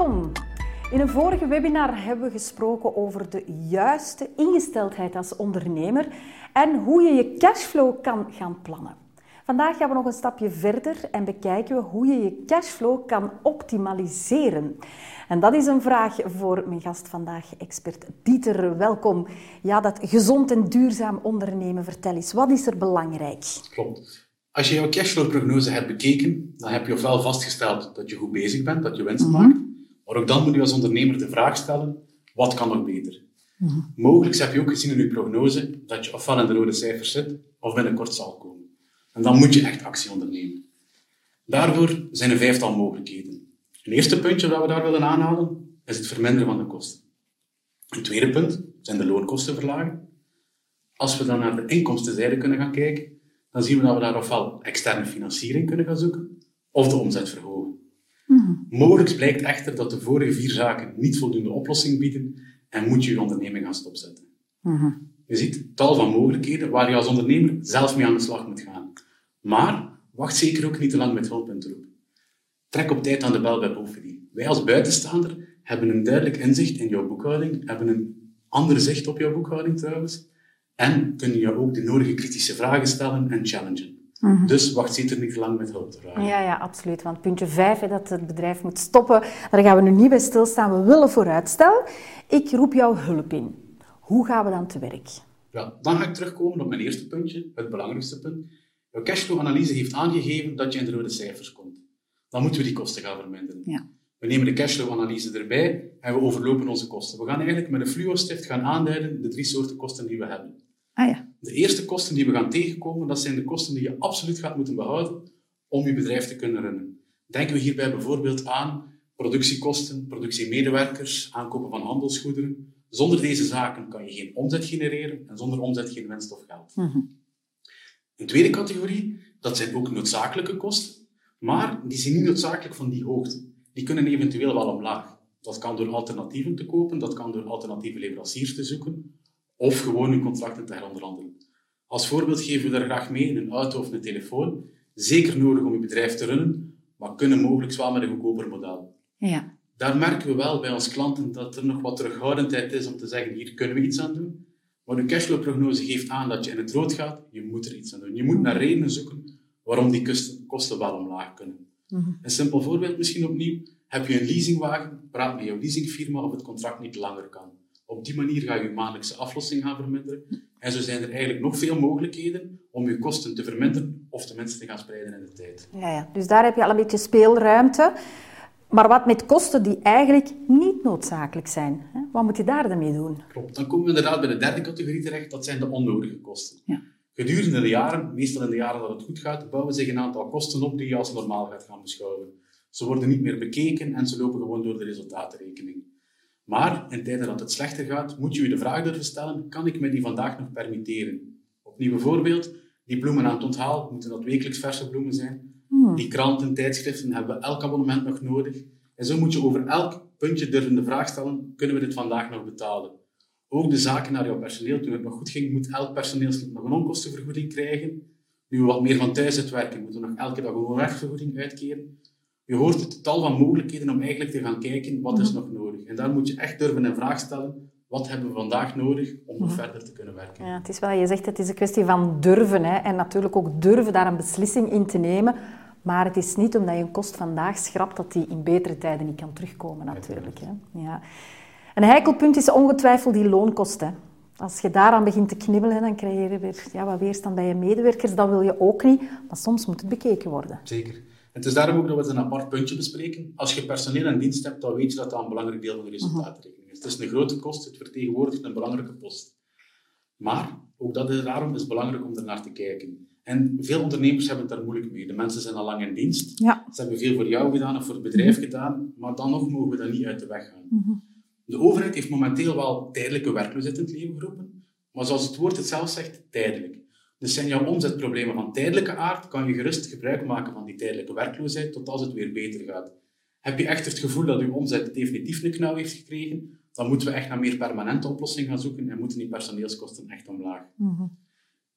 welkom. In een vorige webinar hebben we gesproken over de juiste ingesteldheid als ondernemer en hoe je je cashflow kan gaan plannen. Vandaag gaan we nog een stapje verder en bekijken we hoe je je cashflow kan optimaliseren. En dat is een vraag voor mijn gast vandaag, expert Dieter. Welkom. Ja, dat gezond en duurzaam ondernemen, vertel eens, wat is er belangrijk? Klopt. Als je jouw cashflow-prognose hebt bekeken, dan heb je ofwel vastgesteld dat je goed bezig bent, dat je winst Mhm. maakt, maar ook dan moet je als ondernemer de vraag stellen, wat kan nog beter? Mhm. Mogelijk heb je ook gezien in je prognose dat je ofwel in de rode cijfers zit, of binnenkort zal komen. En dan moet je echt actie ondernemen. Daarvoor zijn er vijftal mogelijkheden. Een eerste puntje dat we daar willen aanhalen, is het verminderen van de kosten. Een tweede punt zijn de loonkosten verlagen. Als we dan naar de inkomstenzijde kunnen gaan kijken, dan zien we dat we daar ofwel externe financiering kunnen gaan zoeken, of de omzet verhogen. Mogelijk blijkt echter dat de vorige vier zaken niet voldoende oplossing bieden en moet je je onderneming gaan stopzetten. Je ziet tal van mogelijkheden waar je als ondernemer zelf mee aan de slag moet gaan. Maar wacht zeker ook niet te lang met hulp in te roepen. Trek op tijd aan de bel bij Bofidi. Wij als buitenstaander hebben een duidelijk inzicht in jouw boekhouding, hebben een ander zicht op jouw boekhouding trouwens, en kunnen je ook de nodige kritische vragen stellen en challengen. Dus wacht zeker niet lang met hulp te vragen. Ja, ja, absoluut. Want puntje 5, dat het bedrijf moet stoppen, daar gaan we nu niet bij stilstaan. We willen vooruitstel. Ik roep jouw hulp in. Hoe gaan we dan te werk? Ja, dan ga ik terugkomen op mijn eerste puntje, het belangrijkste punt. Jouw cashflow-analyse heeft aangegeven dat je in de rode cijfers komt. Dan moeten we die kosten gaan verminderen. Ja. We nemen de cashflow-analyse erbij en we overlopen onze kosten. We gaan eigenlijk met een fluo-stift gaan aanduiden de drie soorten kosten die we hebben. Ah ja. De eerste kosten die we gaan tegenkomen, dat zijn de kosten die je absoluut gaat moeten behouden om je bedrijf te kunnen runnen. Denken we hierbij bijvoorbeeld aan productiekosten, productiemedewerkers, aankopen van handelsgoederen. Zonder deze zaken kan je geen omzet genereren en zonder omzet geen winst of geld. Een tweede categorie, dat zijn ook noodzakelijke kosten, maar die zijn niet noodzakelijk van die hoogte. Die kunnen eventueel wel omlaag. Dat kan door alternatieven te kopen, dat kan door alternatieve leveranciers te zoeken, of gewoon hun contracten te heronderhandelen. Als voorbeeld geven we daar graag mee een auto of een telefoon. Zeker nodig om je bedrijf te runnen, maar kunnen mogelijk wel met een goedkoper model. Ja. Daar merken we wel bij onze klanten dat er nog wat terughoudendheid is om te zeggen, hier kunnen we iets aan doen. Maar de cashflow-prognose geeft aan dat je in het rood gaat, je moet er iets aan doen. Je moet naar redenen zoeken waarom die kosten, wel omlaag kunnen. Een simpel voorbeeld misschien opnieuw. Heb je een leasingwagen, praat met jouw leasingfirma of het contract niet langer kan. Op die manier ga je je maandelijkse aflossing gaan verminderen. En zo zijn er eigenlijk nog veel mogelijkheden om je kosten te verminderen of tenminste te gaan spreiden in de tijd. Ja, ja. Dus daar heb je al een beetje speelruimte. Maar wat met kosten die eigenlijk niet noodzakelijk zijn? Hè? Wat moet je daar dan mee doen? Klopt. Dan komen we inderdaad bij de derde categorie terecht, dat zijn de onnodige kosten. Ja. Gedurende de jaren, meestal in de jaren dat het goed gaat, bouwen zich een aantal kosten op die je als normaal gaat gaan beschouwen. Ze worden niet meer bekeken en ze lopen gewoon door de resultatenrekening. Maar in tijden dat het slechter gaat, moet je je de vraag durven stellen, kan ik me die vandaag nog permitteren? Opnieuw een voorbeeld, die bloemen aan het onthaal, moeten dat wekelijks verse bloemen zijn? Die kranten, tijdschriften hebben we elk abonnement nog nodig. En zo moet je over elk puntje durven de vraag stellen, kunnen we dit vandaag nog betalen? Ook de zaken naar jouw personeel, toen het nog goed ging, moet elk personeelslid nog een onkostenvergoeding krijgen. Nu we wat meer van thuis uit werken, moeten we nog elke dag een werkvergoeding uitkeren. Je hoort het tal van mogelijkheden om eigenlijk te gaan kijken, wat is nog nodig? En daar moet je echt durven een vraag stellen, wat hebben we vandaag nodig om nog verder te kunnen werken? Ja, het is wel, je zegt het is een kwestie van durven. Hè? En natuurlijk ook durven daar een beslissing in te nemen. Maar het is niet omdat je een kost vandaag schrapt dat die in betere tijden niet kan terugkomen natuurlijk. Hè? Ja. Een heikel punt is ongetwijfeld die loonkosten. Als je daaraan begint te knibbelen, dan krijg je weer ja, wat weerstand bij je medewerkers. Dat wil je ook niet, maar soms moet het bekeken worden. Zeker. Het is daarom ook dat we het een apart puntje bespreken. Als je personeel en dienst hebt, dan weet je dat dat een belangrijk deel van de resultaatrekening is. Het is een grote kost, het vertegenwoordigt een belangrijke post. Maar, ook dat is, daarom is het belangrijk om er naar te kijken. En veel ondernemers hebben het daar moeilijk mee. De mensen zijn al lang in dienst. Ja. Ze hebben veel voor jou gedaan of voor het bedrijf gedaan, maar dan nog mogen we dat niet uit de weg gaan. De overheid heeft momenteel wel tijdelijke werkloosheid in het leven geroepen, maar zoals het woord het zelf zegt, tijdelijk. Dus zijn jouw omzetproblemen van tijdelijke aard, kan je gerust gebruik maken van die tijdelijke werkloosheid tot als het weer beter gaat. Heb je echt het gevoel dat je omzet definitief een knauw heeft gekregen, dan moeten we echt naar meer permanente oplossingen gaan zoeken en moeten die personeelskosten echt omlaag.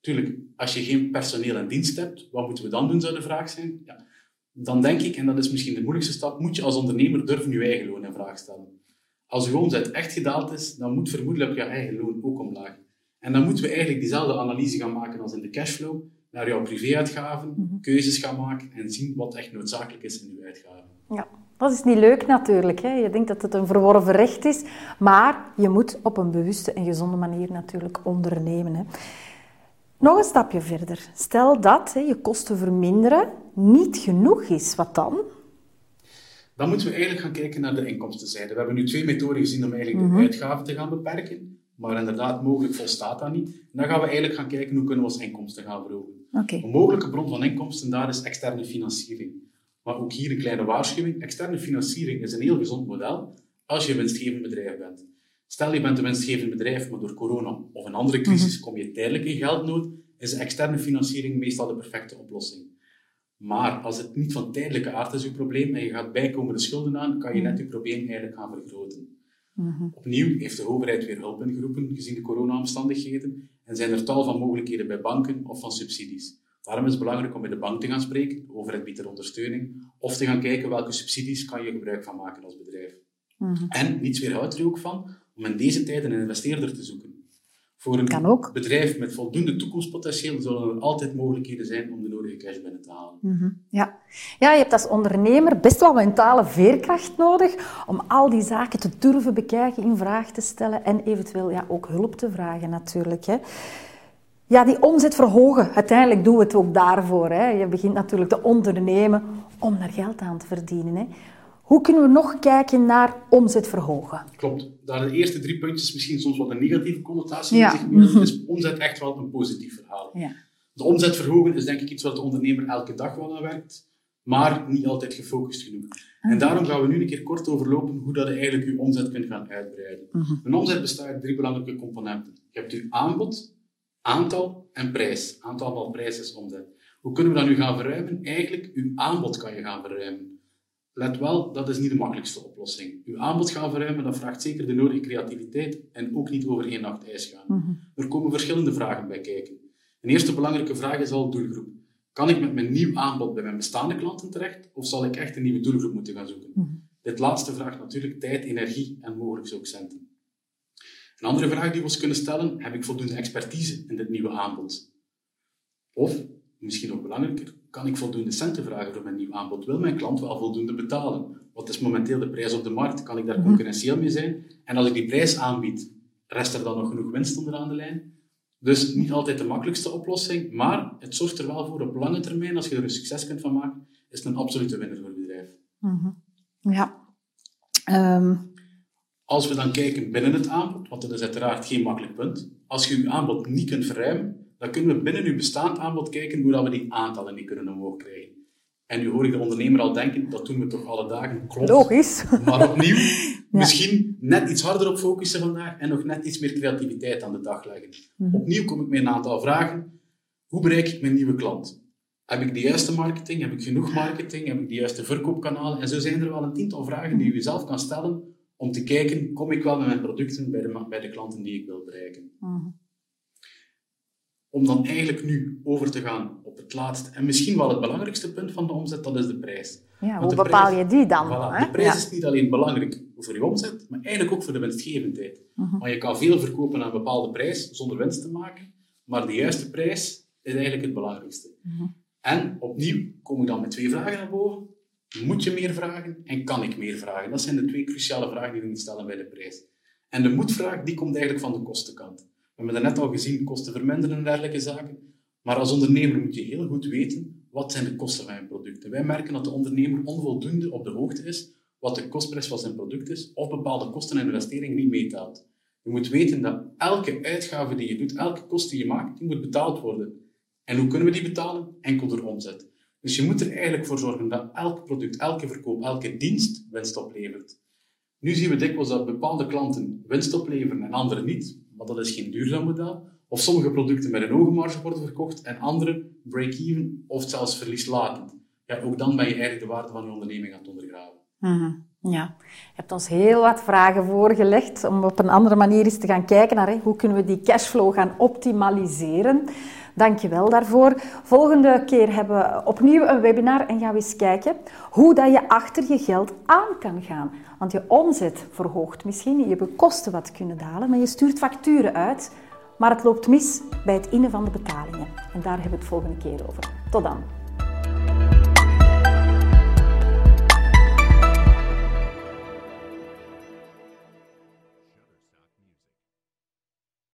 Tuurlijk, als je geen personeel in dienst hebt, wat moeten we dan doen, zou de vraag zijn. Ja, dan denk ik, en dat is misschien de moeilijkste stap, moet je als ondernemer durven je eigen loon in vraag stellen. Als je omzet echt gedaald is, dan moet vermoedelijk je eigen loon ook omlaag. En dan moeten we eigenlijk diezelfde analyse gaan maken als in de cashflow, naar jouw privéuitgaven, mm keuzes gaan maken en zien wat echt noodzakelijk is in je uitgaven. Ja, dat is niet leuk natuurlijk. Hè? Je denkt dat het een verworven recht is, maar je moet op een bewuste en gezonde manier natuurlijk ondernemen. Hè? Nog een stapje verder. Stel dat hè, je kosten verminderen niet genoeg is, wat dan? Dan moeten we eigenlijk gaan kijken naar de inkomstenzijde. We hebben nu twee methoden gezien om eigenlijk de mhm. uitgaven te gaan beperken. Maar inderdaad, mogelijk volstaat dat niet. En dan gaan we eigenlijk gaan kijken hoe kunnen we ons inkomsten gaan verhogen. Okay. Een mogelijke bron van inkomsten daar is externe financiering. Maar ook hier een kleine waarschuwing. Externe financiering is een heel gezond model als je een winstgevend bedrijf bent. Stel je bent een winstgevend bedrijf, maar door corona of een andere crisis mhm. kom je tijdelijk in geldnood, is externe financiering meestal de perfecte oplossing. Maar als het niet van tijdelijke aard is, uw probleem, en je gaat bijkomende schulden aan, kan je net mhm. je probleem eigenlijk gaan vergroten. Mhm. Opnieuw heeft de overheid weer hulp ingeroepen, gezien de corona-omstandigheden, en zijn er tal van mogelijkheden bij banken of van subsidies. Daarom is het belangrijk om met de bank te gaan spreken over het biedt ondersteuning, of te gaan kijken welke subsidies kan je gebruik van maken als bedrijf. En niets weerhoudt er ook van om in deze tijden een investeerder te zoeken. Voor een bedrijf met voldoende toekomstpotentieel zullen er altijd mogelijkheden zijn om de nodige cash binnen te halen. Mhm. ja. ja, je hebt als ondernemer best wel mentale veerkracht nodig om al die zaken te durven bekijken, in vraag te stellen en eventueel ja, ook hulp te vragen natuurlijk. Hè. Ja, die omzet verhogen. Uiteindelijk doen we het ook daarvoor. Hè. Je begint natuurlijk te ondernemen om er geld aan te verdienen. Hè. Hoe kunnen we nog kijken naar omzet verhogen? Klopt. Daar de eerste drie puntjes misschien soms wat een negatieve connotatie ja. zich is omzet echt wel een positief verhaal. Ja. De omzet verhogen is denk ik iets wat de ondernemer elke dag wel aan werkt, maar niet altijd gefocust genoeg. En ah. daarom gaan we nu een keer kort overlopen hoe dat je eigenlijk je omzet kunt gaan uitbreiden. Mhm. Een omzet bestaat uit drie belangrijke componenten. Je hebt je aanbod, aantal en prijs. Aantal van prijs is omzet. Hoe kunnen we dat nu gaan verruimen? Eigenlijk, je aanbod kan je gaan verruimen. Let wel, dat is niet de makkelijkste oplossing. Uw aanbod gaan verruimen, dat vraagt zeker de nodige creativiteit en ook niet over één nacht ijs gaan. Mhm. Er komen verschillende vragen bij kijken. Een eerste belangrijke vraag is al doelgroep. Kan ik met mijn nieuw aanbod bij mijn bestaande klanten terecht, of zal ik echt een nieuwe doelgroep moeten gaan zoeken? Mhm. Dit laatste vraagt natuurlijk tijd, energie en mogelijk ook centen. Een andere vraag die we ons kunnen stellen, heb ik voldoende expertise in dit nieuwe aanbod? Of, misschien nog belangrijker, kan ik voldoende centen vragen voor mijn nieuw aanbod? Wil mijn klant wel voldoende betalen? Wat is momenteel de prijs op de markt? Kan ik daar mhm. concurrentieel mee zijn? En als ik die prijs aanbied, rest er dan nog genoeg winst onderaan de lijn? Dus niet altijd de makkelijkste oplossing, maar het zorgt er wel voor op lange termijn, als je er een succes kunt van maken, is het een absolute winnaar voor het bedrijf. Mhm. Ja. Ehm. Als we dan kijken binnen het aanbod, want dat is uiteraard geen makkelijk punt, als je je aanbod niet kunt verruimen, dan kunnen we binnen uw bestaand aanbod kijken hoe dat we die aantallen niet kunnen omhoog krijgen. En nu hoor ik de ondernemer al denken, dat doen we toch alle dagen. Klopt. Logisch. Maar opnieuw, misschien net iets harder op focussen vandaag en nog net iets meer creativiteit aan de dag leggen. Mhm. Opnieuw kom ik met een aantal vragen. Hoe bereik ik mijn nieuwe klant? Heb ik de juiste marketing? Heb ik genoeg marketing? Heb ik de juiste verkoopkanalen? En zo zijn er wel een tiental vragen die je jezelf kan stellen om te kijken, kom ik wel met mijn producten bij de, bij de klanten die ik wil bereiken? Mhm om dan eigenlijk nu over te gaan op het laatste en misschien wel het belangrijkste punt van de omzet, dat is de prijs. Ja, hoe bepaal je die dan? Voilà, de prijs is niet alleen belangrijk voor je omzet, maar eigenlijk ook voor de winstgevendheid. Uh Want je kan veel verkopen aan een bepaalde prijs zonder winst te maken, maar de juiste prijs is eigenlijk het belangrijkste. Mhm. En opnieuw kom ik dan met twee vragen naar boven. Moet je meer vragen en kan ik meer vragen? Dat zijn de twee cruciale vragen die we moeten stellen bij de prijs. En de moedvraag die komt eigenlijk van de kostenkant. We hebben dat net al gezien, kosten verminderen en dergelijke zaken. Maar als ondernemer moet je heel goed weten, wat zijn de kosten van je producten. Wij merken dat de ondernemer onvoldoende op de hoogte is wat de kostprijs van zijn product is, of bepaalde kosten en investeringen niet meetelt. Je moet weten dat elke uitgave die je doet, elke kost die je maakt, die moet betaald worden. En hoe kunnen we die betalen? Enkel door omzet. Dus je moet er eigenlijk voor zorgen dat elk product, elke verkoop, elke dienst winst oplevert. Nu zien we dikwijls dat bepaalde klanten winst opleveren en anderen niet maar dat is geen duurzaam model. Of sommige producten met een hoge marge worden verkocht en andere break-even of zelfs verlieslatend. Ja, ook dan ben je eigenlijk de waarde van je onderneming aan het ondergraven. Mhm. Ja, je hebt ons heel wat vragen voorgelegd om op een andere manier eens te gaan kijken naar hoe kunnen we die cashflow gaan optimaliseren. Dankjewel daarvoor. Volgende keer hebben we opnieuw een webinar en gaan we eens kijken hoe dat je achter je geld aan kan gaan. Want je omzet verhoogt misschien, je kosten wat kunnen dalen, maar je stuurt facturen uit. Maar het loopt mis bij het innen van de betalingen. En daar hebben we het volgende keer over. Tot dan.